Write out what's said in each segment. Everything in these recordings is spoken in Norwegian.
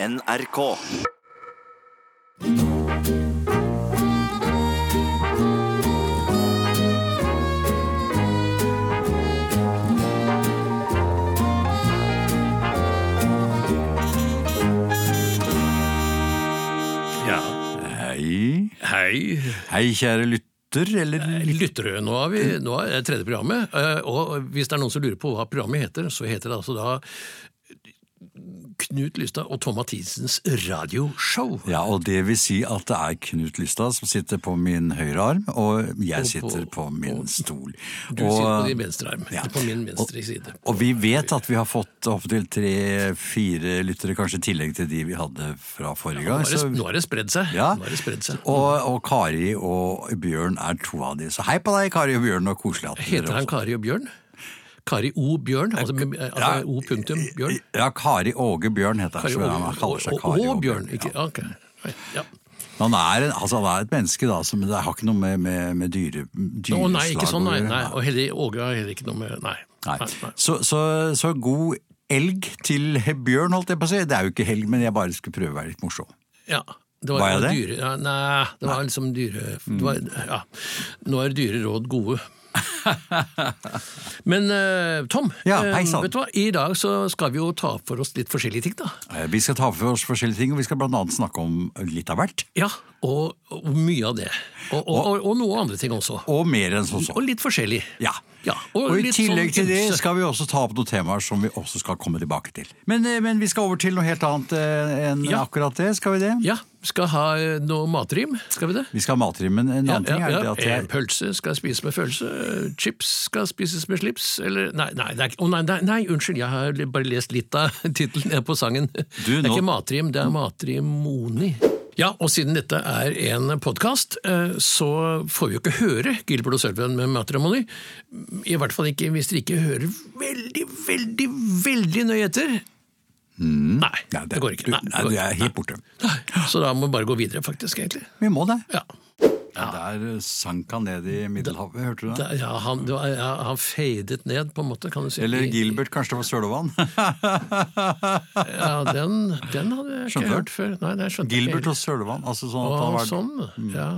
NRK. Ja. Hei. Hei, Hei, kjære lytter, eller lyttere. Nå er vi nå er det tredje programmet. eh, Og hvis det er noen som lurer på hva programmet heter, så heter det altså da Knut Lystad og Tom Mathisens radioshow. Ja, og det vil si at det er Knut Lystad som sitter på min høyre arm, og jeg Og på- sitter på min stol. Du og, sitter på din venstre arm, Ja. på min venstre side. og vi vet at vi har fått opptil tre-fire lyttere, kanskje i tillegg til de vi hadde fra forrige gang. Ja, nå har det spredd seg. Ja. Det spredd seg. og, og Kari og Bjørn er to av de. Så hei på deg, Kari og Bjørn, og koselig at dere Heter han Kari og Bjørn? Kari O. Bjørn? Altså, altså Ja. O. punktum Bjørn? Ja, Kari Åge Bjørn heter. Kari Åge. han. kaller seg Kari Åge. Bjørn, Ikke, Ja. ok. Nei, Ja. Han er, altså, han er et menneske, da, som det har ikke noe med, med, med dyre, dyreslag Å nei, ikke sånn, nei. nei. Og heller, Åge har heller ikke noe med Nei. Nei. nei, nei. Så, så, så god elg til Bjørn, holdt jeg på å si. Det er jo ikke helg, men jeg bare skulle prøve å være litt morsom. Ja. Det var, Var jeg det? Dyre, ja, nei, det var liksom dyre det var, ja. Nå er dyre råd gode. Men eh, Tom, Ja, sann. vet du hva? i dag så skal vi jo ta for oss litt forskjellige ting. da. Eh, Vi skal ta for oss forskjellige ting, og vi skal annet snakke om litt av hvert. Ja, Og, og mye av det. Og, og, og, og noe andre ting også. Og mer enn som så. Og litt forskjellig. Ja. Ja, Og, i litt tillegg sånn til det skal vi også ta opp noen temaer som vi også skal komme tilbake til. Men, eh, men vi skal over til noe helt annet eh, enn Ja. akkurat det, skal vi det? Ja, skal ha eh, noe matrim, skal vi det? Vi skal ha matrim, men en annen ting er det at jeg pølse skal spises med følelse, chips skal spises med slips, eller Nei, nei, det er, ikke- nei, nei, nei unnskyld, jeg har bare lest litt av tittelen på sangen. Du, det er nå- ikke matrim, det er matrimoni. Ja, og siden dette er en podkast, så får vi jo ikke høre Gilbert og Sølven med matrimony. I hvert fall ikke hvis dere ikke hører veldig, veldig, veldig nøye etter. Nei, Ja, det, går ikke. Du, Nei, det går ikke. er helt borte. Nei. Så da må vi bare gå videre, faktisk, egentlig. Vi må det. Ja. Der eh, sank han ned i Middelhavet, hørte du det? Det- Ja, han, det var, ja, han fadet ned, på en måte, kan du si. Eller Gilbert, kanskje det var Sølvann? Ja, den, den hadde jeg ikke skjønte hørt før. Nei, nei, Gilbert ikke. og Sølvann, altså sånn at han var sånn, ja.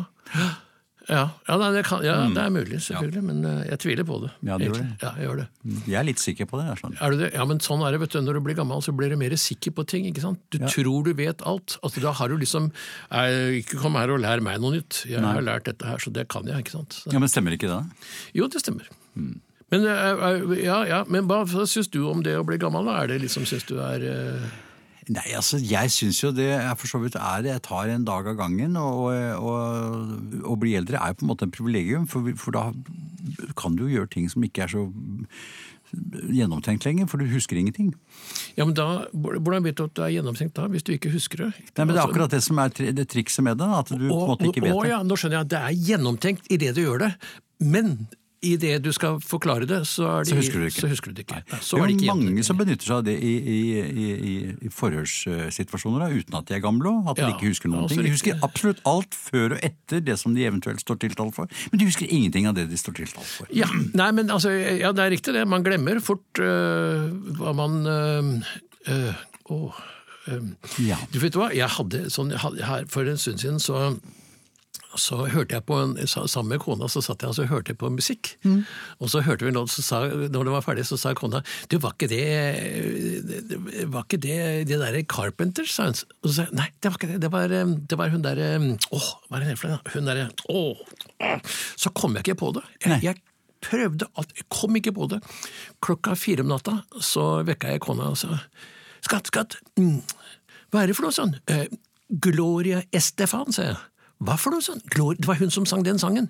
Ja, ja, nei, det, kan, ja det er mulig, selvfølgelig, men eh, jeg tviler på det. Ja, det gjør det. Ja, jeg gjør det. Jeg er litt sikker på det. Sånn. Er du det? Ja, men sånn er det, vet du. Når du blir gammel, så blir du mer sikker på ting. ikke sant? Du tror du vet alt. Altså, Da har du liksom jeg, Ikke kom her og lær meg noe nytt. Jeg har lært dette her, så det kan jeg, ikke sant. Så, Ja, Men stemmer ikke det? jo, det stemmer. Men, eh, eh, ja, ja, men hva syns du om det å bli gammel? da? Er det liksom, syns du er eh, Nei, altså, jeg syns jo det er for så vidt er Jeg tar en dag av gangen, og, og å bli eldre er jo på en måte en privilegium, for, for da kan du jo gjøre ting som ikke er så gjennomtenkt lenger, for du husker ingenting. Ja, men da, Hvordan vet du at det er gjennomtenkt da, hvis du ikke husker det? Nei, men Det er Altså, akkurat det som er tri- det trikset med det, at du på en måte ikke vet å, det. ja, Nå skjønner jeg at det er gjennomtenkt i det du gjør det, men i det du skal forklare det, så, det, Så husker du det ikke. Så husker du det ikke. Nei, så det er jo det mange som benytter seg av det i, i, i, i, forhørssituasjoner, da, uten at de er gamle, og at de ikke husker noen også ting. De husker absolutt alt før og etter det som de eventuelt står tiltalt for, men de husker ingenting av det de står tiltalt for. Ja, nei, men altså, ja, det er riktig det. Man glemmer fort øh, hva man øh, øh, øh. Ja. Du vet hva, jeg hadde sånn, jeg hadde, her For en stund siden så så hørte jeg på en, Sammen med kona så satt jeg og så hørte jeg på musikk. Og så hørte vi noe, så sa, når det var ferdig, så sa kona Du, var ikke det Var ikke det det derre Carpenters? sa hun. Og så sa jeg nei, det var ikke det. Det var, det var hun derre Åh, hva er det for noe? Hun derre Åh! Så kom jeg ikke på det. Jeg, jeg prøvde at Jeg kom ikke på det. Klokka fire om natta så vekka jeg kona og sa Skatt, skatt, mm, hva er det for noe sånn? Gloria Estefan, sa jeg. Hva for noe sånn? Det var hun som sang den sangen.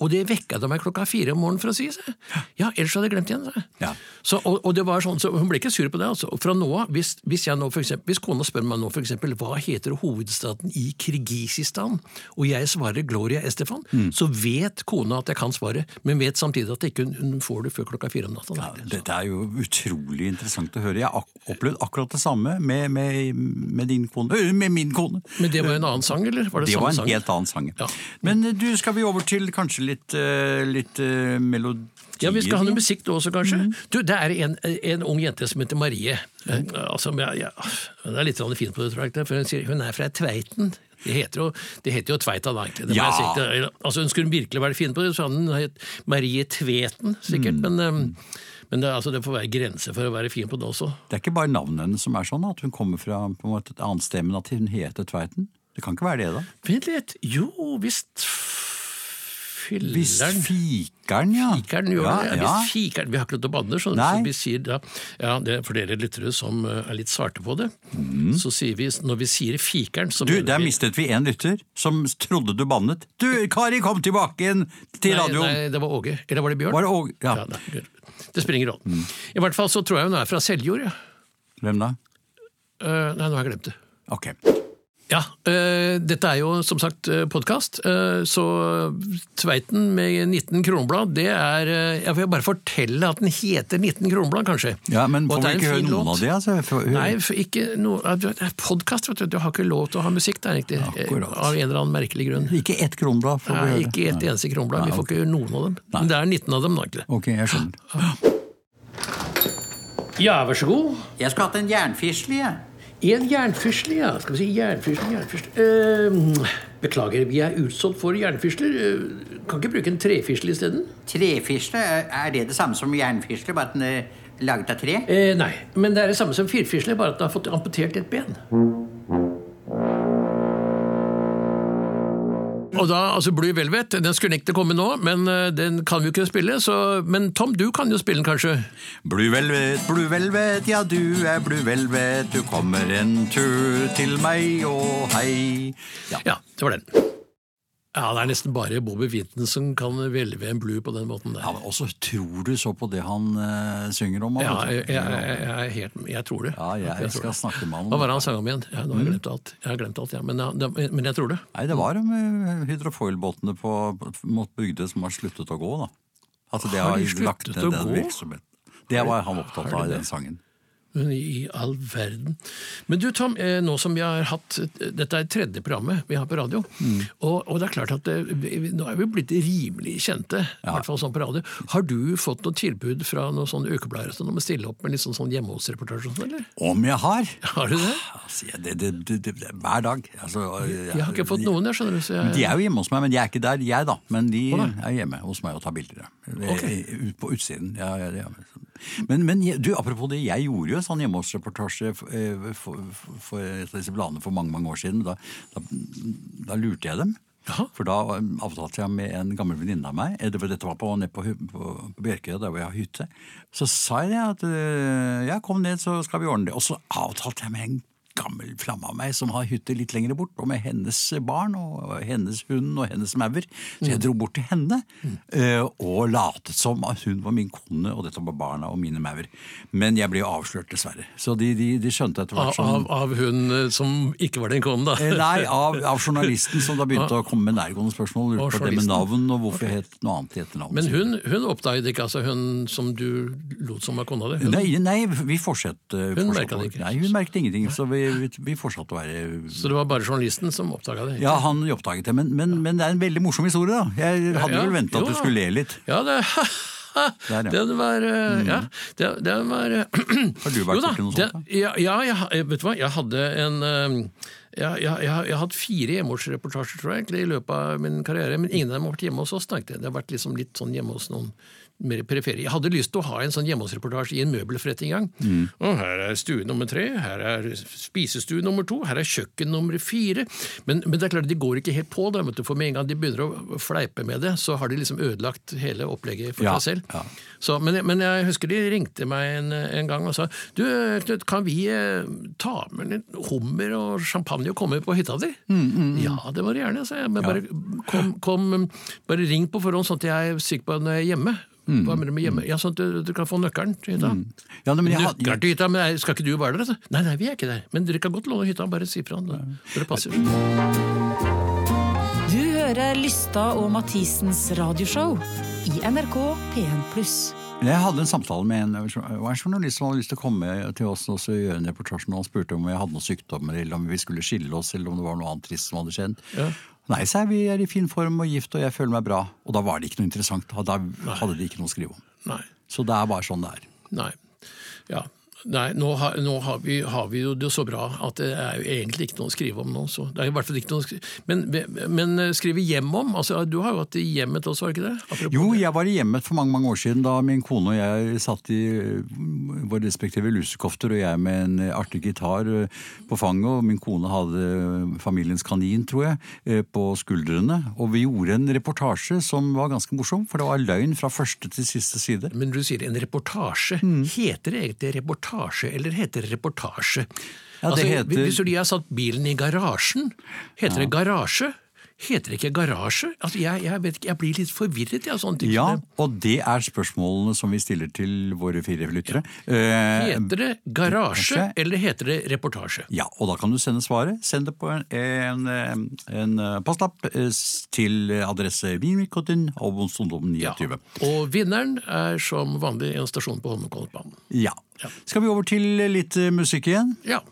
Og det vekka da meg klokka fire om morgenen for å si, det. Ja, ellers hadde jeg glemt igjen, sa. Ja. Så, og, og det var sånn, så Hun ble ikke sur på det. altså. Fra nå av, hvis, hvis, jeg nå for eksempel, hvis kona spør meg nå for eksempel, hva heter hovedstaden i Kirgisistan, og jeg svarer Gloria Estefan, Mm. så vet kona at jeg kan svaret, men vet samtidig at ikke hun, får det før klokka fire om natta. Ja, dette er jo utrolig interessant å høre. Jeg har ak opplevd akkurat det samme med, med, med din kone. Øh, Med min kone. Men det var en annen sang, eller? Var det, Det var en sang? helt annen sang. Ja. Men eh, du, skal vi over til kanskje litt, eh, litt eh, melod... Ja, Vi skal ha noe musikk nå også, kanskje. Mm. Du, Det er en, en ung jente som heter Marie. Eh, Altså, ja, ja, Hun er litt sånn fin på det, tror jeg. For hun sier hun er fra Tveiten. Det heter jo, det heter jo Tveita da, egentlig. Ja. Altså, hun skulle virkelig være fin på det, så hun het Marie Tveten, sikkert. Mm. Men, men det, altså, det får være grenser for å være fin på det også. Det er ikke bare navnet hennes som er sånn, at hun kommer fra måte et annet sted, men at hun heter Tveiten. Det kan ikke være det, da. Vent litt. Jo visst Hvis Fikeren, ja. Fikeren gjør ja, det. Ja. Hvis fikeren, Vi har ikke lov til å banne, så vi sier da ja, det er For dere lyttere som eh, er litt svarte på det, så sier vi når vi sier fikeren så Mm. Du, Der vi- mistet vi en lytter som trodde du bannet. Du, Kari, kom tilbake igjen til nei, radioen! nei, det var Åge. Eller var det Bjørn? Var det Åge? Ja. ja nei, det spiller ingen rolle. I hvert fall så tror jeg hun er fra Seljord. Ja. Hvem da? Uh, nei, nå har jeg glemt det. Ok. Ja, øh, dette er jo som sagt podkast, så Tveiten med 19 kronblad, det er eh, Jeg vil bare fortelle at den heter 19 kronblad, kanskje. Ja, Men får vi ikke høre noen låt. av de? Altså, for, Nei, for ikke noe Podkast, vet du. Du har ikke lov til å ha musikk der, egentlig. Akkurat. Av en eller annen merkelig grunn. Ikke ett kronblad får vi Nei, høre. ikke et eneste kronblad. Vi får ikke høre noen av dem. Men det er 19 av dem, da. Ok, jeg skjønner. Ja, vær så god. Jeg skulle hatt en jernfisle, jeg. En jernfysle, ja. Skal vi si jernfysle, jernfysle eh, Beklager, vi er utsolgt for jernfysler. Eh, Kan ikke bruke en trefysle isteden? Trefysle? er det det samme som jernfysle, bare at den er laget av tre? Eh, nei, men det er det samme som firfysle, bare at den har fått amputert et ben. Og da, altså Blue Velvet, den skulle ikke komme nå, men eh, den kan vi jo ikke spille. Så, men Tom, du kan jo spille den kanskje? Blue velvet, blue velvet, ja du er blue velvet. Du kommer en tur til meg, og hei. Ja. Ja, det var den. Ja, Det er nesten bare Bobby Vinton som kan hvelve en blue på den måten der. Ja, men også tror du så på det han uh, synger om? Ja, altså? jeg, jeg, jeg, er helt, jeg tror det. Ja, jeg skal det. snakke med han om Hva var det. han sang om igjen? Ja, nå har jeg glemt alt. Jeg har glemt alt, ja. men, det, men jeg tror det. Nei, det var om eh, hydrofoilbåtene mot Bygde som har sluttet å gå, da. Altså, det Har har de sluttet å den gå? Det var han opptatt av i den sangen. I all verden. Men du Tom, eh, nå som vi har hatt Dette er tredje programmet vi har på radio. Mm. Og, og det er klart at det, vi- nå er vi blitt rimelig kjente, i hvert fall sånn på radio. Har du fått noe tilbud fra noen sånne ukeblader sånn, om å stille opp med litt sånn, sånn hjemme-hos-reportasje og sånn, eller? Om jeg har? Har du det? Altså, jeg- det, det, hver dag. Altså, Jeg har ikke fått noen, jeg skjønner du. Så jeg, De er jo hjemme hos meg, men de er ikke der, jeg da. Men de er hjemme hos meg og tar bilder. Okay. Eh, Ut på utsiden. Ja, ja, ja. Men, men du, apropos det, jeg gjorde jo en sånn hjemme-hos-reportasje for, eh, for, for, for disse bladene for mange mange år siden. Da, da, da lurte jeg dem. Jaha. For da um, avtalte jeg med en gammel venninne av meg eh, det var- Dette var på, nede på, på, på Bjerkøya, der hvor jeg har hytte. Så sa jeg at øh, jeg kom ned, så skal vi ordne det. Og så avtalte jeg med en gammel flamme av meg som har hytte litt lenger bort, og med hennes barn og hennes hund og hennes maur. Så Mm. jeg dro bort til henne eh, og latet som at hun var min kone, og dette var barna og mine maur. Men jeg ble avslørt, dessverre. Så de, de, de skjønte etter hvert som av, av hun eh, som ikke var din kone, Eh, da? Nei, av, av journalisten som da begynte å komme med nærgående spørsmål. Lurte på det med navn og hvorfor jeg het noe annet i etternavnet. Men hun, hun oppdaget ikke, altså hun som du lot som var kona di? Nei, nei, vi fortsatte. Hun merket ikke. Nei, hun merket ingenting, så vi, vi, fortsatte å være Så det var bare journalisten som oppdaga det? Ja, han oppdaget det, men, men, men det er en veldig morsom historie, da. Jeg hadde Ja, vel venta at du skulle le litt. Ja, det Der, ja. Den var mm. Ja, det, den var eh, Har du vært da, borti noe det- sånt, Ja, ja jeg, vet du hva, jeg hadde en eh, jeg, jeg, jeg har hatt fire hjemmeårsreportasjer tror jeg, i løpet av min karriere, men ingen av dem har vært hjemme hos oss. tenkte jeg. Det har vært liksom litt sånn hjemme hos noen mer perifere. Jeg hadde lyst til å ha en sånn hjemmehåndsreportasje i en møbelforretning en gang. Mm. Og her er stue nummer tre, her er spisestue nummer to, her er kjøkken nummer fire. Men, men det er klart, de går ikke helt på det, vet du, for med en gang de begynner å fleipe med det, så har de liksom ødelagt hele opplegget for Ja, seg selv. ja. Så, men, men jeg husker de ringte meg en, en gang og sa du, Knut, kan vi eh, ta med litt hummer og champagne og komme på hytta di? Ja, det må du gjerne, sa jeg. Men bare, kom, kom, bare ring på forhånd, sånn at jeg er sikker på at jeg er hjemme. Hva mener du med hjemme? Ja, sånn at du, du kan få nøkkelen til hytta. Ja, nei, men jeg, Nøkkelen had- til hytta, men skal ikke du være der? Nei, nei, vi er ikke der. Men dere kan godt låne hytta, bare si fra. Dere passer. Du hører Lysta og Mathisens radioshow i NRK P1+. jeg hadde en samtale med en, en journalist som hadde lyst til å komme til oss og gjøre en reportasje, og han spurte om jeg hadde noen sykdommer, eller om vi skulle skille oss, eller om det var noe annet trist som hadde skjedd. Ja. Nei, sa jeg, vi er i fin form og gift, og jeg føler meg bra. Og da var det ikke noe interessant. Da hadde de ikke noe å skrive om. Nei. Så det er bare sånn det er. Nei. Ja. Nei, nå, har, nå har, vi, har vi jo det så bra at det er jo egentlig ikke noe å skrive om nå. Så det er i hvert fall ikke noe å skrive. Men, men eh, skrive hjem om? altså Du har jo det i hjemmet også, var ikke det? Apropos Jo, jeg var i hjemmet for mange mange år siden da min kone og jeg satt i øh, våre respektive lusekofter, og jeg med en artig gitar øh, på fanget, og min kone hadde familiens kanin, tror jeg, på skuldrene. Og vi gjorde en reportasje som var ganske morsom, for det var løgn fra første til siste side. Men du sier en reportasje. Mm. Heter det egentlig reportasje, eller heter det reportasje? Ja, det altså, heter- Hvis de har satt bilen i garasjen, heter det garasje? Heter det ikke garasje? Altså, jeg, jeg, vet ikke, jeg blir litt forvirret av sånne ting. Ja, og det er spørsmålene som vi stiller til våre fire lyttere. Ja. Heter det garasje, eller heter det reportasje? Ja, og da kan du sende svaret. Send det på en, en, en passlapp eh, til adresse Vinmikotin, og Ja. 29. Og vinneren er som vanlig en stasjon på Holmenkollbanen. Ja. Skal vi over til litt eh, musikk igjen? Ja.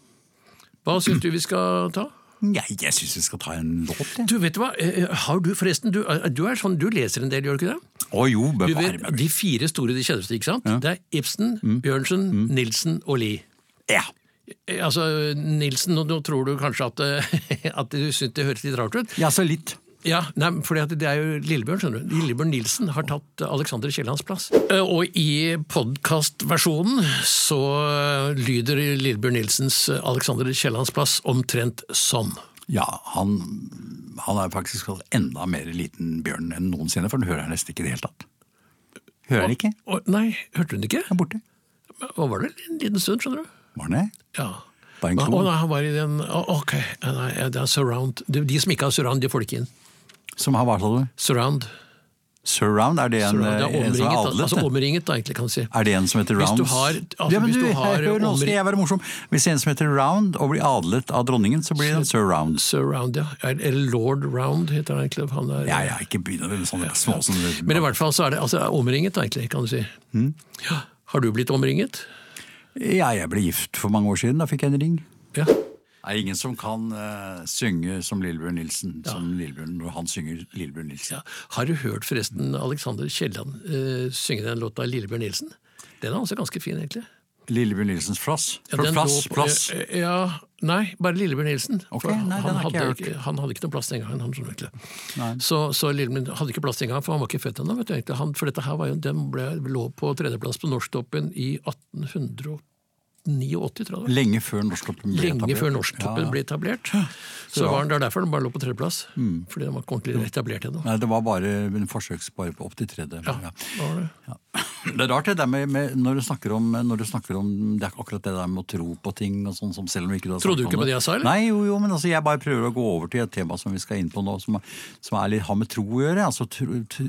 Hva syns du vi skal ta? Nei, jeg syns vi skal ta en låt, jeg. Du, vet du hva? Eh, Har du forresten Du, eh, du er sånn, du leser en del, gjør du ikke det? Å jo, Du bevare meg. De fire store, de kjenneste, ikke sant? Det er Ibsen, Bjørnsen, Nilsen og Lie. Ja. Eh, Altså, Nilsen, nå, nå tror du kanskje at, eh, at du syns det høres litt rart ut? ja, så litt. Ja, nei, fordi at det er jo Lillebjørn, skjønner du. Lillebjørn Nilsen har tatt Alexander Kiellands plass. Eh, Og i podkastversjonen så lyder Lillebjørn Nilsens Alexander Kiellands plass omtrent sånn. Ja, han, han er faktisk enda mer liten bjørn enn noensinne, for den hører jeg nesten ikke i det hele tatt. Hører han ikke? Og, nei, hørte hun ikke? Han er borte. Hva var det? En liten stund, skjønner du. Var han det? Ja. Å nei, han var i den å, Ok, nei, det er surround. De, de som ikke har surround, de får det ikke inn. Som har hva sa du? Surround. Surround, er det en, surround. Er en som er adlet? altså omringet, da, egentlig, kan du si. Er det en som heter Hvis du har- altså, ja, men hvis du, du har hør, nå skal jeg være morsom. Hvis en som heter Round og blir adlet av dronningen, så blir det en Sir Round. Surround, ja. Eller Lord Round, heter han egentlig. Han er, Ja, ja, ikke begynn med sånne små som Men i hvert fall så er det altså, omringet, da, egentlig, kan du si. Mm. Ja. Har du blitt omringet? Ja, jeg ble gift for mange år siden, da fikk jeg en ring. Ja. Er ingen som kan uh, synge som Lillebjørn Nilsen som Lillebjørn, når han synger Lillebjørn Nilsen. ja. Har du hørt forresten Alexander Kielland uh, synge den låta 'Lillebjørn Nilsen'? Den er også ganske fin, egentlig. Lillebjørn Nilsens plass. Ja, den plass, lå på- plass. eh, Ja, nei, bare Lillebjørn Nilsen. Ok, nei, han, hadde ikke, han hadde ikke noen plass den gangen. Han, sånn, Så, så Lillebjørn hadde ikke plass den gangen, for han var ikke født ennå. For dette her var jo, den ble, lå på tredjeplass på Norsktoppen i 1889, tror jeg. Lenge før Norsktoppen ble Lenge etablert. før Norsktoppen Ja. ble etablert. Så var den der derfor den bare lå på tredjeplass. Fordi den var ikke ordentlig etablert ennå. Nei, det var bare en forsøks bare på opp til tredje. Ja, Ja. det var det. Det er rart det der med, med når, du om, når du snakker om Det er akkurat det der med å tro på ting og sånn som selv om ikke du har Trodde du ikke på det jeg sa, eller? Nei, jo, jo, men altså, jeg bare prøver å gå over til et tema som vi skal inn på nå, som, som er litt, har med tro å gjøre. Altså tro, tro,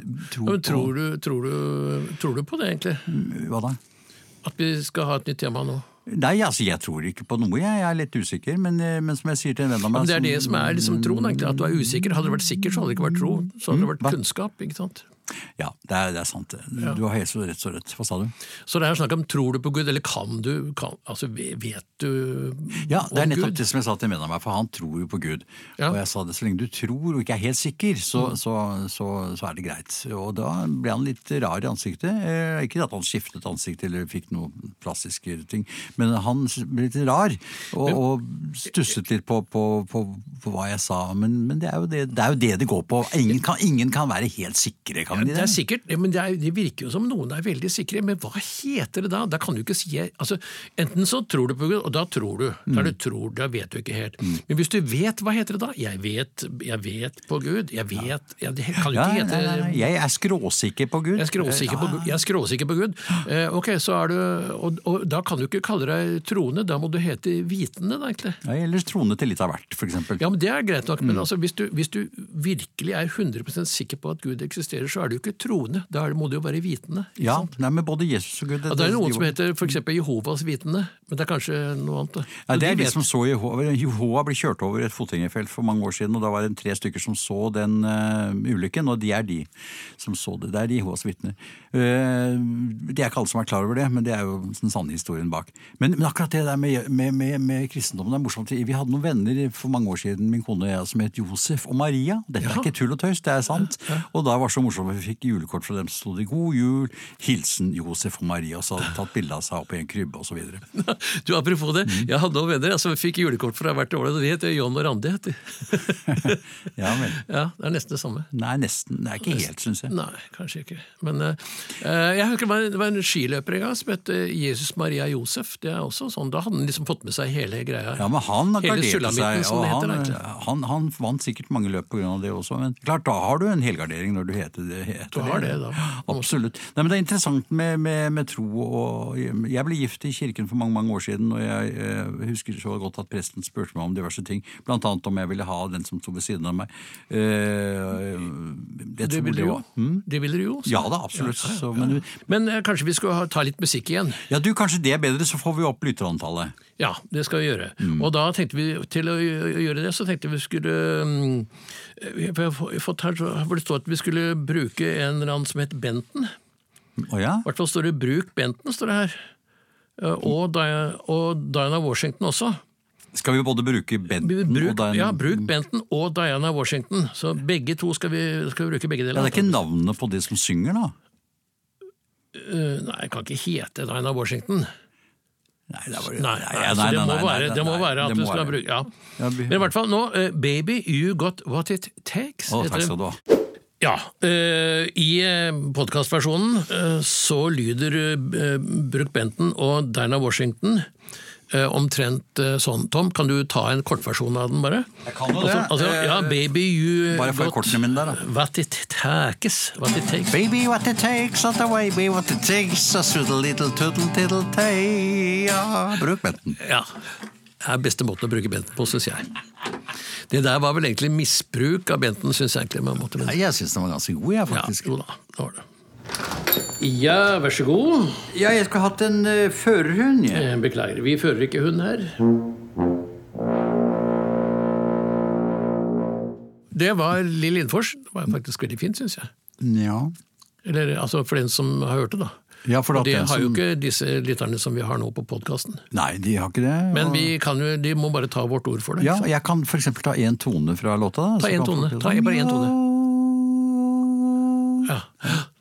Ja, tror, du, tror, du, tror du på det, egentlig? Hva da? At vi skal ha et nytt tema nå? Nei, altså jeg tror ikke på noe, jeg, jeg er litt usikker. Men, eh, men som jeg sier til en venn av meg men det er det som er liksom troen, egentlig. At du er usikker. Hadde det vært sikker, så hadde det ikke vært tro. Så hadde det vært kunnskap. ikke sant? Ja, det er, det er sant. Du har helt så rett så rett. Hva sa du? Så det er snakk om tror du på Gud, eller kan du kan, Altså, vet du Ja, det er nettopp Gud? det som jeg sa til en venn av meg, for han tror jo på Gud. Ja. Og jeg sa det, så lenge du tror og ikke er helt sikker, så, Mm. så, så, så er det greit. Og da ble han litt rar i ansiktet. Eh, ikke at han skiftet ansikt eller fikk noen plastiske ting, men han ble litt rar og, og stusset litt på, på, på, på hva jeg sa. Men, men det, er jo det, det er jo det det går på. Ingen kan, ingen kan være helt sikre, kan de Det er sikkert, ja, men det, er, det virker jo som noen er veldig sikre, men hva heter det da? Da kan du ikke si altså, Enten så tror du på Gud, og da tror du. Da er det tror, da vet du ikke helt. Men hvis du vet, hva heter det da? Jeg vet, jeg vet på Gud. Jeg vet ja, Det kan jo Ja, ikke nei, hete nei, nei. Jeg er skråsikker på Gud. Jeg er skråsikker på, Gud- jeg er skråsikker på Gud. Eh, ok, så er du, og, og Da kan du ikke kalle deg troende, da må du hete vitende, da, egentlig. Ja, eller troende til litt av hvert, eksempel. Ja, men Det er greit nok, Mm. men altså, hvis, du, hvis du virkelig er 100% sikker på at Gud eksisterer, så er du jo ikke troende. Da er- må du jo være vitende. Ja, nei, men både Jesus og Gud Ja, det er noen som heter for eksempel Jehovas vitende, men det er kanskje noe annet. Ja, det er de de som så Jehova. Jehova ble kjørt over et fotgjengerfelt for mange år siden, og da var det tre stykker som så den uh, ulykken, og de er de som så det. Det er de Jehovas vitner. Uh, det er ikke alle som er klar over det, men det er jo den sanne historien bak. Men, men akkurat det der med, med, med, med kristendommen er morsomt. Vi hadde noen venner for mange år siden, min kone og jeg, som het Josef og Maria. Dette er ikke tull og tøys, det er sant. Og da var det så morsomt, vi fikk julekort fra dem, så sto det 'God jul', hilsen Josef og Maria, og så hadde de tatt bilde av seg opp i en krybbe osv. Du, Apropos det, Mm. jeg hadde noen venner som som fikk julekort fra hvert år. og De heter John og Randi. heter. Ja men. Ja, Det er nesten det samme. Nei, nesten. Det er ikke helt, syns jeg. Nei, kanskje ikke. Men eh, eh, jeg husker det var, en skiløper en gang som het eh, Jesus Maria Josef. Det er også sånn, Da hadde han liksom fått med seg hele greia. Ja, men han garderte seg, og det han, heter. han, han vant sikkert mange løp pga. det også. Men klart, da har du en helgardering når du heter det. Heter Du har det, da. Absolutt. Nei, men Det er interessant med, med, med tro og Jeg ble gift i kirken for mange mange år siden, og jeg eh, husker så godt at presten spurte meg om diverse ting. Blant annet om jeg ville ha den som sto ved siden av meg. Eh, det, Det tror ville du jo. var- Hm? Det ville du jo. Ja da, absolutt. Ja. Så, men, Men eh, kanskje vi skal ha, ta litt musikk igjen? ja, du, kanskje det er bedre, så får vi opp lytterantallet. Ja, det skal vi gjøre. Mm. Og da tenkte vi, til å gjø- gjøre det, så tenkte vi skulle mm, vi har fått- her, så- hvor det står at vi skulle bruke en eller annen som het Benten. Å ja? I hvert fall står det 'Bruk Benten', står det her. Eh, Og, og Diana Washington også. Skal vi både bruke Benton Bruk, og den ja, bruk Benton og Diana Washington. Så begge to skal vi, skal vi bruke begge deler. Ja. Det er ikke navnet på de som synger, da? Eh, Nei, jeg kan ikke hete Diana Washington. Nei, det, var, Nei, det må nei, være, det må være at du skal bruke ja. Men i hvert fall nå, eh, 'Baby, you got what it takes'. Å, takk skal du ha. Ja, eh, I podkastversjonen så lyder Brooke Benton og Diana Washington omtrent eh, sånn. Tom, kan du ta en kortversjon av den, bare? Jeg kan jo det. altså, ja, Eh, baby, you bare få kortene mine der, da. What it takes. What it takes. Baby, what it takes, what the baby, what it takes, a little, little tuddle tiddle tay. Ja, bruk benten. Ja. Det er beste måten å bruke benten på, syns jeg. Det der var vel egentlig misbruk av benten, syns jeg egentlig. man måtte men... Nei, Jeg syns den var ganske god, jeg, Ja, faktisk. jo da, det var det. Ja, vær så god. Ja, jeg skulle hatt en uh, førerhund, jeg. Eh, Beklager, vi fører ikke hund her. Det var Lill Lindfors. Det var faktisk veldig fint, syns jeg. Ja. Eller altså for den som har hørt det, da. Ja, for Og det har jo ikke disse lytterne som vi har nå på podkasten. Nei, de har ikke det. Men og- vi kan jo, de må bare ta vårt ord for det. Ja, jeg kan eksempel ta én tone fra låta. Da, Ta én en tone. Ta bare en tone.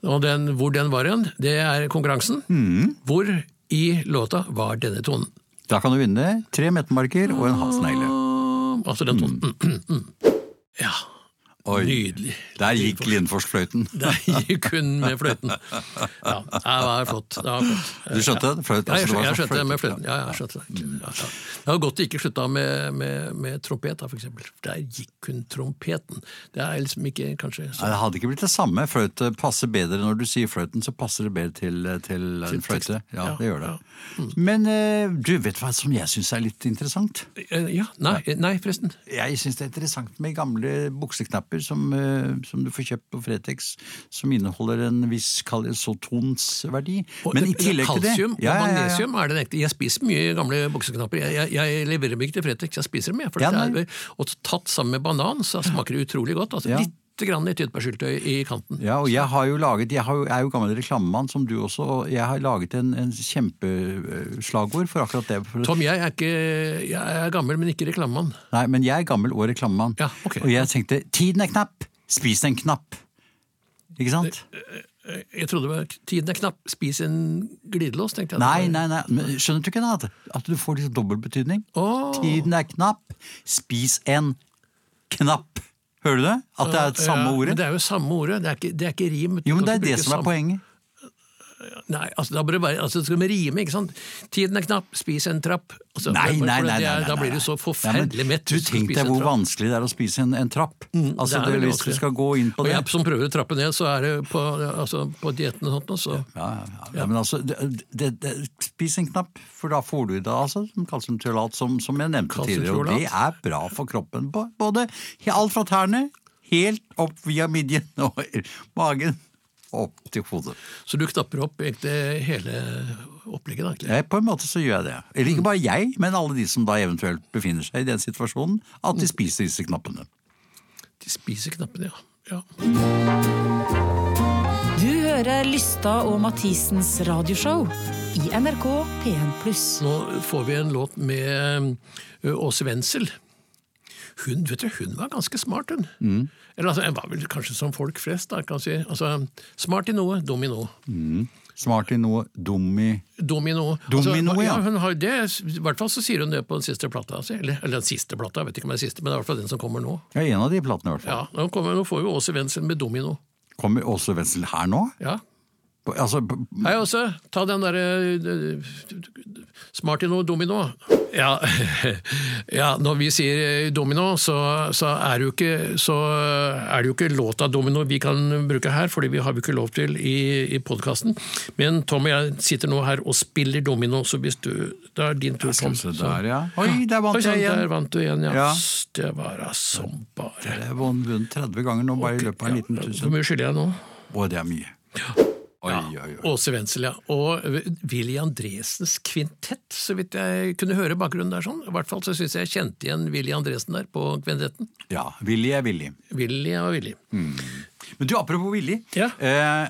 Og den, hvor den var igjen, det er konkurransen. Mm. Hvor i låta var denne tonen? Da kan du vinne tre metemarker og en halsnegle. Altså den tonen. Mm. Ja, Oi, nydelig. der gikk Lindfors-fløyten. Der gikk hun med fløyten. Ja, det var flott. Det var flott. Du skjønte? Fløyt, Ja, altså, jeg, det var skjønte, jeg sånn skjønte det med fløyten. Ja, jeg skjønte det. Ja, ja. Det var godt det ikke slutta med, med, med trompet, da, for eksempel. Der gikk hun trompeten. Det er liksom ikke kanskje Nei, så Det hadde ikke blitt det samme. Fløyte passer bedre når du sier fløyten, så passer det bedre til, til en fløyte. Ja, det gjør det. ja. Men eh, du, vet hva som jeg syns er litt interessant? Eh, Ja, nei, nei forresten. Jeg syns det er interessant med gamle bukseknapper som, eh, som du får kjøpt på Fretex, som inneholder en viss kalsotonsverdi. Men i tillegg til det Kalsium og ja, ja. magnesium er det ekte. Jeg spiser mye gamle bukseknapper. Jeg, jeg, jeg leverer meg ikke til Fretex, jeg spiser dem. Jeg, for det er, og tatt sammen med banan, så smaker det utrolig godt. Altså. Litt grann i tyttebærsyltetøy i kanten. Ja, og jeg har jo laget, jeg har jeg er jo gammel reklamemann som du også, og jeg har laget en, en kjempeslagord for akkurat det. Tom, jeg er, ikke, jeg er gammel, men ikke reklamemann. nei, men jeg er gammel og reklamemann. Ja, okay. Og jeg tenkte, tiden er knapp, spis en knapp. Ikke sant? Jeg trodde var tiden er knapp, spis en glidelås, tenkte jeg. Nei, nei, nei, men skjønner du ikke det? at, at du får liksom dobbeltbetydning? Oh. Tiden er knapp, spis en knapp. Hører du det? At det er samme Ja, ordet? Men det er jo samme ordet, det er ikke, det er ikke rim. Jo, men det er det som er poenget. Nei, altså da bør det være, altså skal vi rime, ikke sant? Tiden er knapp, spis en trapp. Altså, Nei, nei, nei, nei, er- nei, Da blir du så så Ja, forferdelig mett. Du tenk deg hvor vanskelig det er å spise en, en trapp. Altså, det er det, hvis du skal gå inn på Og det. jeg som prøver å trappe ned, så er det på, altså, på dietten og sånt, også. Ja, ja, ja. ja, men altså, det, det, det, spis en knapp, for da får du i deg altså, kalsiumtriolat, som, som jeg nevnte tidligere. Og det er bra for kroppen. Både alt fra tærne, helt opp via midjen og magen, opp til hodet. Så du knapper opp egentlig hele opplegget, da, egentlig. Ja, på en måte så gjør jeg det. Eller ikke bare jeg, men alle de som da eventuelt befinner seg i den situasjonen, at de spiser disse knappene. De spiser knappene, ja. ja. Du hører Lystad og Mathisens radioshow i NRK P1+. Nå får vi en låt med Åse Wendsel. Hun, vet du, hun var ganske smart, hun. Mm. Eller altså, Hun var vel kanskje som folk flest, da, kan si. Altså, smart i noe, dum i noe. Smart i noe, dum i Dum i. Dum i noe, ja. hun har det, I hvert fall så sier hun det på den siste plata. Altså. Eller, eller den siste plata, jeg vet ikke om det er siste, men det er i hvert fall den som kommer nå. Ja, en av de platene i hvert fall. Ja, Nå, kommer, nå får vi Åse Wenzel med Dum i noe. Kommer Åse Wenzel her nå? Ja. Altså, Hei, Åse. Ta den derre Smartino Smart i noe, dum i noe. Ja, ja når vi sier eh, domino, så, så, er ikke, så er det jo ikke låta domino vi kan bruke her, fordi vi har jo ikke lov til i, i podkasten. Men Tom og jeg sitter nå her og spiller domino, så hvis du Det er din tur, Tom. se der, ja. Oi, der vant Oi, sann, jeg Der vant du igjen, ja. Ja. Det var da som bare Jeg har vunnet 30 ganger nå, bare i løpet av en liten Hvor tusen. mye skylder jeg nå? Å, det er mye. Oi, oi, oi. Åse Wenzel, ja. Og Willy Andresens kvintett, så vidt jeg kunne høre bakgrunnen der. sånn. I hvert fall så syns jeg jeg kjente igjen Willy Andresen der på kvintetten. Ja, Willy er Willy. Willy er Willy. Men du, apropos Willy. Ja. Eh,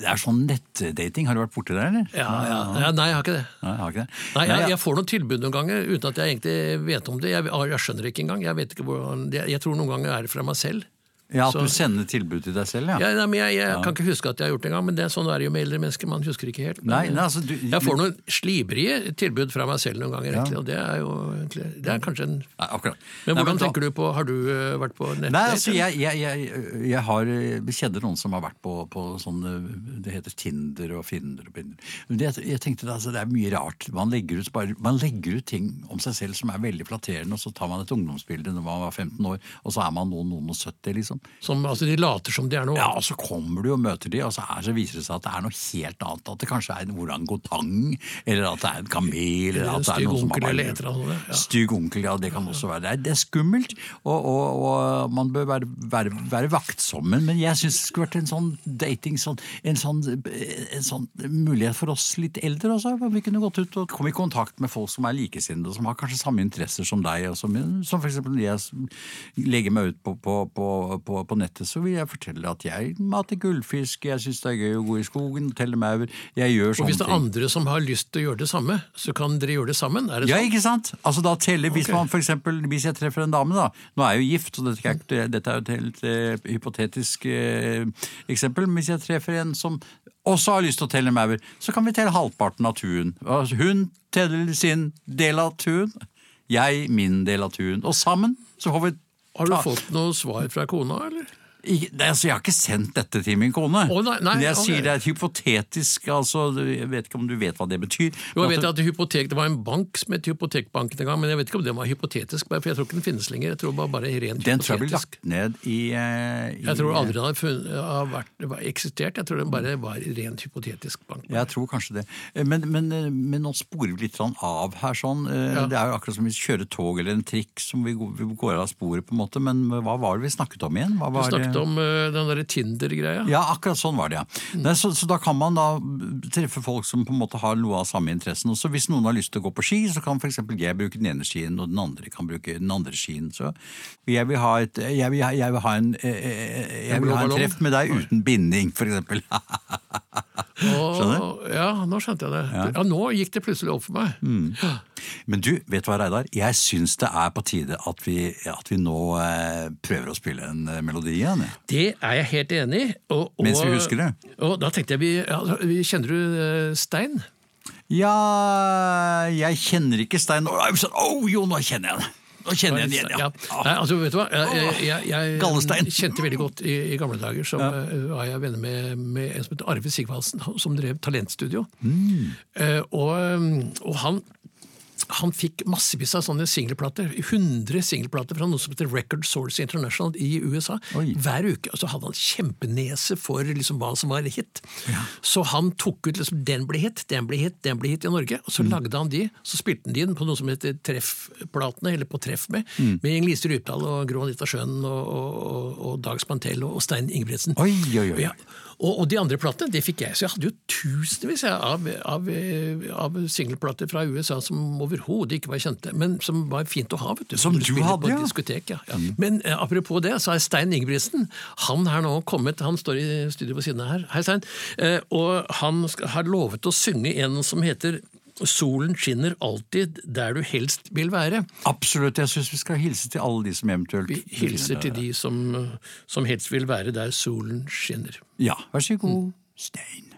det er sånn nettdating. Har du vært borti det, eller? Ja, ja. ja, Nei, jeg har ikke det. Nei, jeg har ikke det. Nei, jeg, jeg får noen tilbud noen ganger uten at jeg egentlig vet om det. Jeg, jeg skjønner ikke engang. Jeg vet ikke hvordan, jeg, jeg tror noen ganger er det fra meg selv. Ja, At så- du sender tilbud til deg selv, ja. Ja, nei, men jeg, jeg kan ikke huske at jeg har gjort det engang, men det er sånn er det jo med eldre mennesker. Man husker ikke helt. Men, Nei, nei, altså, du- jeg får noen slibrige tilbud fra meg selv noen ganger, egentlig, og det er jo egentlig, det er kanskje en Nei, akkurat. Men hvordan da- tenker du på Har du øh, vært på nettdate? Nei, altså, jeg, jeg, jeg, har jeg kjenner noen som har vært på, på sånn eh, Det heter Tinder og Finder og Binder. Men det, jeg tenkte altså, det er mye rart. Man legger, ut, bare, man legger ut ting om seg selv som er veldig flatterende, og så tar man et ungdomsbilde når man var 15 år, og så er man noen, noen og 70, liksom. Som, altså, de later som de er noe Ja, og så kommer du og møter de, og så, er, så viser det seg at det er noe helt annet. At det kanskje er en orangutang, eller at det er en kamel. Eller at det er noen som har bare- eller ja. Stygg onkel, ja. Det kan også være. Det er, det er skummelt, og, og, og man bør være, være, være vaktsom. Men jeg syns det skulle vært en sånn dating, sånn, en, sånn, en sånn mulighet for oss litt eldre også. hvor Vi kunne gått ut og komme i kontakt med folk som er likesinnede, som har kanskje samme interesser som deg. Og som, som når jeg legger meg ut på, på, på, på, på nettet, så vil jeg fortelle at jeg mater gullfisk, jeg syns det er gøy å gå i skogen, telle maur. Jeg gjør Og sånne hvis det er ting. andre som har lyst til å gjøre det samme, så kan dere gjøre det sammen? Er det Ja, sånn? ikke sant? Altså da teller, Hvis okay. man for eksempel, hvis jeg treffer en dame, da Nå er jeg jo gift, så dette er, ikke- dette er jo et helt uh, hypotetisk uh, eksempel. Men hvis jeg treffer en som også har lyst til å telle maur, så kan vi telle halvparten av tuen. Altså, hun teller sin del av tuen, jeg min del av tuen. Og sammen så får vi Har du fått noe svar fra kona, eller? Nei, altså, Jeg har ikke sendt dette til min kone. Oh, nei, nei, jeg okay. sier det er et hypotetisk altså, Jeg vet ikke om du vet hva det betyr. Jo, jeg vet at hypotek, Det var en bank som het Hypotekbanken en gang, men jeg vet ikke om den var hypotetisk. For jeg tror ikke den finnes lenger. Jeg tror bare, bare rent Den tror jeg ble lagt ned i, eh, i Jeg tror aldri den har, funnet, har vært, eksistert. Jeg tror den bare var rent hypotetisk bank. Jeg tror kanskje det. Eh, Men, men, eh, men nå sporer vi litt sånn av her. sånn. Ja. Det er jo akkurat som vi kjører tog eller en trikk som vi går, av sporet, på en måte. Men hva var det vi snakket om igjen? Hva var, snakket eh, om øh, den derre Tinder-greia. Ja, akkurat sånn var det, ja. Nei, så, så da kan man da treffe folk som på en måte har noe av samme interessen. Og så hvis noen har lyst til å gå på ski, så kan f.eks. jeg bruke den ene skien, og den andre kan bruke den andre skien. Så jeg vil ha, et, jeg vil, jeg vil ha en, eh, eh, jeg vil ha en treff med deg uten binding, f.eks. Skjønner? ja, nå skjønte jeg det. Ja. Nå gikk det plutselig opp for meg. Mm. Men du, vet du hva, Reidar? Jeg syns det er på tide at vi, at vi nå eh, prøver å spille en eh, melodi igjen. jeg. Det er jeg helt enig i. Og, og, Mens vi husker det. Og da tenkte jeg vi, ja, vi Kjenner du øh, Stein? Ja Jeg kjenner ikke Stein Å oh, jo, nå kjenner jeg det! Nå kjenner jeg den igjen, ja. Nei, altså, vet du hva? Jeg, jeg, jeg, jeg kjente veldig godt i, i gamle dager, så eh, var jeg venner med, med en som heter Arve Sigvaldsen, han som drev Talentstudio. Mm. Eh, og, og han han fikk massevis av sånne singelplater. 100 singelplater fra noe som heter Record Source International i USA. Oi. Hver uke. Og så hadde han kjempenese for liksom hva som var hit. Så han tok ut liksom Den ble hit, den ble hit, den ble hit i Norge. Og så Mm. lagde han de. Så spilte han de inn på noe som heter Treffplatene, eller på Treff med. Mm. Med Inger-Lise Rypdal og Gro Anita Schøn og, og, og, og Dag Spantell og Stein Ingebrigtsen. Oi, oi, oi. Ja. Og, og de andre platene det fikk jeg, så jeg hadde jo tusenvis av, av, av singelplater fra USA som overhodet ikke var kjente, men som var fint å ha. vet du. Som du hadde, ja. diskotek, ja. ja. Men eh, apropos det, så er Stein Ingebrigtsen han har nå kommet, han står i studio ved siden av her. Hei, Stein. Eh, og han skal, har lovet å synge en som heter solen skinner alltid der du helst vil være. Absolutt. Jeg syns vi skal hilse til alle de som eventuelt Vi hilser til de som, som helst vil være der solen skinner. Ja, vær så god, Stein.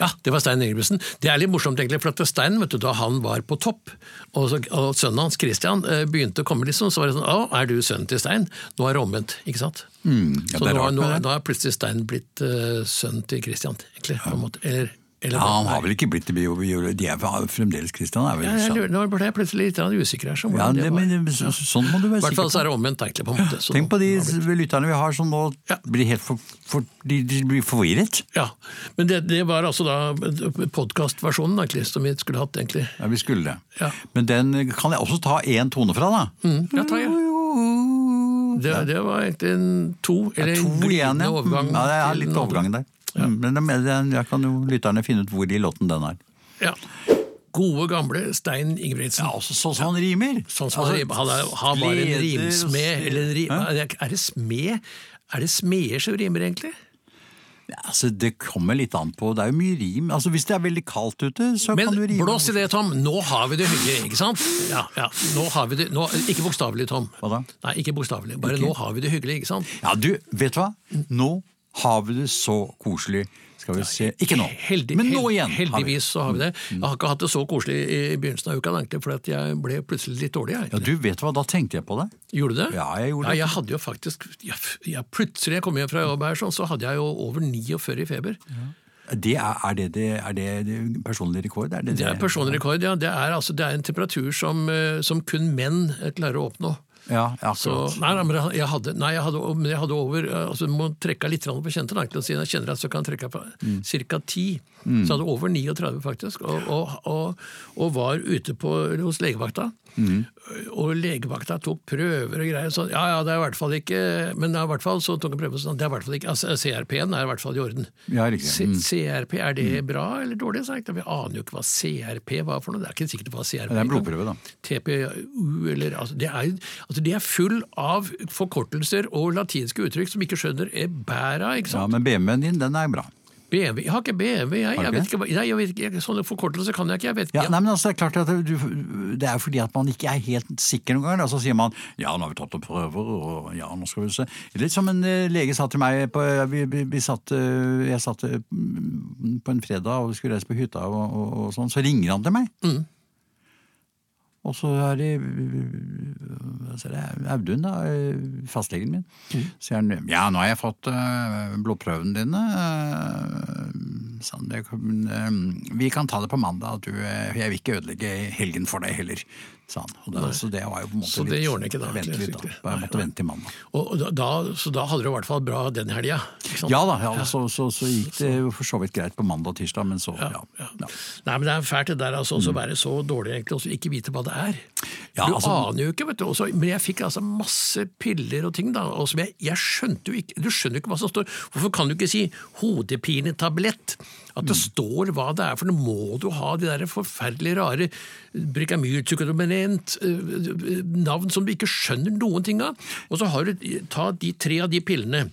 Ja, det var Stein Ingebrigtsen. Det er litt morsomt, egentlig, for at Stein, vet du, da han var på topp, og, så, og sønnen hans, Christian, eh, begynte å komme, liksom, så var det sånn Å, er du sønnen til Stein? Nå er det omvendt, ikke sant? Mm, ja, så nå, nå, nå er plutselig Stein blitt uh, sønnen til Christian, egentlig. på en måte. Eller, eller Ja, han har vel ikke blitt det, bio- bio- de er fremdeles Kristian, er vel Ja, jeg Nå ble jeg plutselig litt usikker her. Ja, det, men så- sånn må du I være hvert fall så er det omvendt, egentlig. på en måte. Tenk på de lytterne vi har som nå Ja. blir helt for, for, de, de blir forvirret. Ja, men det, det var altså da podkastversjonen som vi skulle hatt, egentlig. Ja, vi skulle det. Ja. Men den kan jeg også ta én tone fra, da. Mm, ja, tar ja. Det, det var egentlig en to, eller To en igjen, ja. overgang. Mm, ja. Det er litt overgang der. Mm, Men jeg kan jo lytterne finne ut hvor i låten den er. Ja. Gode, gamle Stein Ingebrigtsen. Ja, også sånn som han rimer. Sånn som Altså, han, rim- han, er, han var en rimsmed, eller en rim, Er det smed? Er det smeder som rimer, egentlig? Ja, altså, det kommer litt an på. Det er jo mye rim. Altså, Hvis det er veldig kaldt ute, så Men kan du rime. blås i det, Tom. Nå har vi det hyggelig, ikke sant? Ja, ja. Nå har vi det, nå, ikke bokstavelig, Tom. Hva da? Nei, ikke bokstavelig. Bare okay. nå har vi det hyggelig, ikke sant? Ja, du, vet du hva? Nå har vi det så koselig. Skal vi se Ikke nå, Heldig, men nå igjen. Heldigvis så har vi det. Jeg har ikke hatt det så koselig i begynnelsen av uka, for at jeg ble plutselig litt dårlig. Jeg. Ja, du, vet hva, da tenkte jeg på det. Gjorde du det? Ja, jeg gjorde ja, det. jeg hadde jo faktisk jeg, jeg, Plutselig jeg kom hjem fra jobb her, sånn, så hadde jeg jo over 49 i feber. Det er, er, det, det, er det, personlig rekord? Er det, Det er personlig rekord, ja. Det er, altså, det er en temperatur som, eh, som kun menn eh, klarer å oppnå. Ja, ja, Så, nei, nei, men jeg hadde, nei, jeg hadde, jeg hadde over eh, altså, Du må trekke litt på kjente da, si Jeg kjenner at så kan jeg trekke på Mm. ca. 10. Så jeg hadde over 39, faktisk. Og, og, og, og var ute på, hos legevakta. Mm. Og legevakta tok prøver og greier. Så, ja, ja, det er i hvert fall ikke Men i hvert fall så tok prøver sånn, det er i hvert fall ikke, altså, CRP-en er i hvert fall i orden. Ja, riktig. Mm. CRP, er det bra eller dårlig? Så jeg, vi aner jo ikke hva CRP var for noe. Det er ikke sikkert hva CRP Det er en blodprøve, da. TPU eller altså, det, er, altså, det er full av forkortelser og latinske uttrykk som ikke skjønner er bæra, ikke Ja. Men BMW-en din, den er bra. BMW, Jeg har ikke BMW, jeg. Jeg vet ikke? nei, jeg vet ikke, Sånne forkortelser kan jeg ikke. jeg vet Ja, ikke. nei, men altså, Det er klart at du, det er fordi at man ikke er helt sikker noen ganger. Så sier man ja, nå har vi tatt opp prøver, og ja, nå skal vi se. Litt som en eh, lege sa til meg på, vi, vi, vi satt, eh, Jeg satt eh, på en fredag og skulle reise på hytta, og, og, og sånn, så ringer han til meg. Mm. Og så sier jeg, Audun, da, eh, fastlegen min. Mm. sier han ja, nå har jeg fått uh, blodprøvene dine. Sånn, det, eh, vi kan ta det på mandag. Du, eh, jeg vil ikke ødelegge helgen for deg heller, sa han. Og det, så det var jo på en måte Så det gjorde han ikke da, Vente litt, da. Jeg måtte vente til mandag. Og da, da, så da hadde du i hvert fall bra den helga. Ja da, ja, så, så, så gikk det jo for så vidt greit på mandag og tirsdag, men så ja. Ja. Nei, men Det er fælt det der altså, å være så dårlig egentlig, og ikke vite hva det er. Ja, du altså- aner jo ikke, vet du. Også, men jeg fikk altså masse piller og ting, da, og som jeg, jeg skjønte jo ikke Du skjønner jo ikke hva som står. Hvorfor kan du ikke si hodepinetablett? At det står hva det er, for nå må du ha de der forferdelig rare brikamylcyklodonent, navn som du ikke skjønner noen ting av. Og så har du ta de tre av de pillene.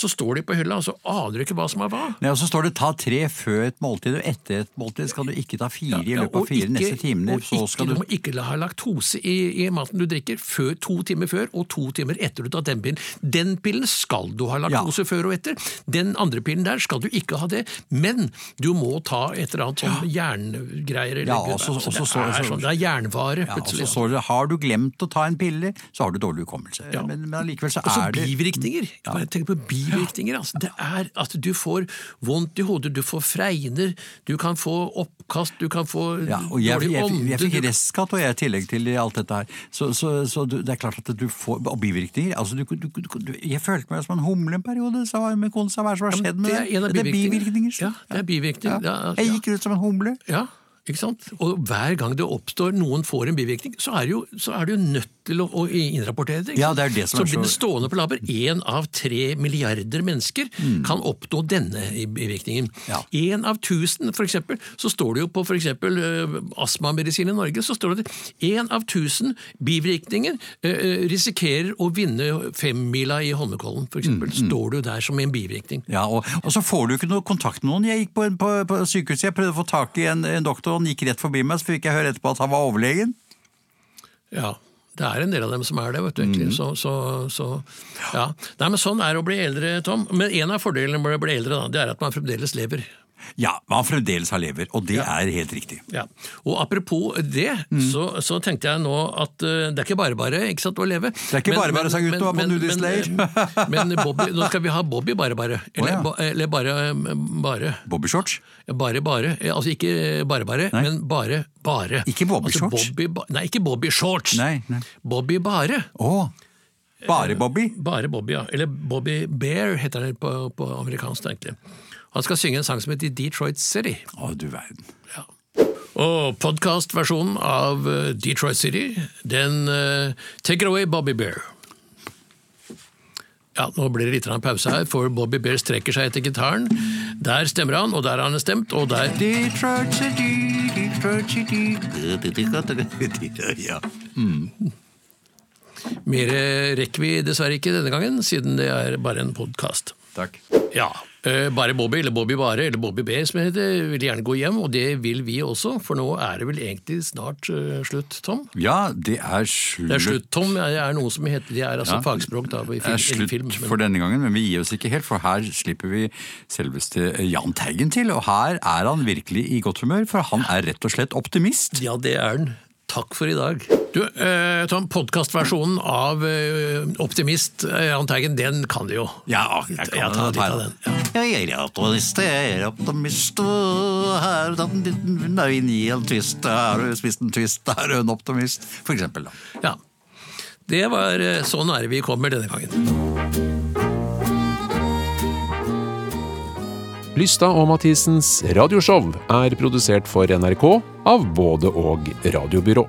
Og så står de på hylla, og så aner du ikke hva som er hva. Nei, og så står det ta tre før et måltid, og etter et måltid skal du ikke ta fire i Ja, løpet av fire ikke- neste timene. og Så ikke, du du må ikke ha laktose i, i maten du drikker før, to timer før og to timer etter du tar den pillen. Den pillen skal du ha laktose før og etter. Den andre pillen der skal du ikke ha det, men du må ta et eller annet sånn jerngreier. eller- Ja, og så- altså, og så det, er så- sånn, det er jernvare, ja, og så står det har du glemt å ta en pille, så har du dårlig hukommelse. Ja. Men, men allikevel så Og så er det bivirkninger. Bare tenk på bivirkninger. Altså. Det er at du får vondt i hodet, du får fregner, du kan få oppkast, du kan få ja, og jeg, dårlig ånde. jeg, fikk restskatt og jeg i tillegg til alt dette her. Så, så, så det er klart at du får Og bivirkninger. Altså, du, du, du, jeg følte meg som en humle en periode. sa min kone sa hva er det som har skjedd med det er Det er bivirkninger. Ja, det er bivirkninger. Ja. Ja, Jeg gikk ut som en humle. Ja, Ikke sant? Og hver gang det oppstår noen får en bivirkning, så er det jo, så er det jo nødt til å, å innrapportere det. Ja, det er det som så blir det stående på labber. Én av tre milliarder mennesker kan oppnå denne bivirkningen. bivirkningen. Ja. Av tusen, for eksempel, så står det jo på for eksempel eh, astmamedisin i Norge, så står det at én av tusen bivirkninger eh, risikerer å vinne femmila i Holmenkollen, f.eks. Mm, mm. Står jo der som en bivirkning. Ja, og, og så får du ikke noe kontakt med noen. Jeg gikk på, på, på sykehuset, jeg prøvde å få tak i en, en doktor, og han gikk rett forbi meg, så fikk jeg høre etterpå at han var overlegen. Ja, det er en del av dem som er det, vet du. egentlig. Så, så, så, ja. Nei, men Sånn er det å bli eldre, Tom. Men en av fordelene med å bli eldre, da, det er at man fremdeles lever. Ja, man fremdeles har lever, og det er helt riktig. Ja. Og apropos det, så, så tenkte jeg nå at uh, det er ikke bare bare ikke sant, å leve. Det er ikke bare bare, sa gutta på nudisleir Men, men Bobby, nå skal vi ha Bobby bare bare. Eller, oh, ja. eller bare bare. Bobbyshorts? Bare bare. Eh, Altså ikke bare bare, Nei. men bare bare. Ikke Bobby altså, shorts? Bobby, ba- nei, ikke Bobby shorts. Nei, nei. Bobby bare. Oh. bare Bobby? Bare Bobby, ja. Eller Bobby Bear heter han på, på amerikansk, egentlig. Han skal synge en sang som heter Detroit City. Å, du verden. Ja. Og podkastversjonen av eh, Detroit City, den uh, Take it away, Bobby Bear. Ja, Nå blir det litt av en pause her, for Bobby Bear strekker seg etter gitaren. Der stemmer han, og der har han stemt, og der Detroit City, Detroit City Ja. Mer rekker vi dessverre ikke denne gangen, siden det er bare en podkast. Takk. Ja, bare Bobby, eller Bobby Bare, eller Bobby B som det heter, vil gjerne gå hjem, og det vil vi også, for nå er det vel egentlig snart uh, slutt, Tom? Ja, det er slutt. Det er slutt, Tom. Det er noe som heter, det er altså Ja. fagspråk da, i Det er slutt film men- for denne gangen, men vi gir oss ikke helt, for her slipper vi selveste Jahn Teigen til. Og her er han virkelig i godt humør, for han er rett og slett optimist. Ja, det er den. Takk for i dag. Du, eh, Tom, podkastversjonen av eh, Optimist, eh, Jahn Teigen, den kan du jo. Ja, jeg kan litt av den. Ja. Jeg er optimist, jeg er optimist, og her er en liten i en twist, har du spist en twist, er du en optimist, for eksempel da. ja. Det var Sånn så nære vi kommer denne gangen. Lystad og Mathisens radioshow er produsert for NRK av både og radiobyrå.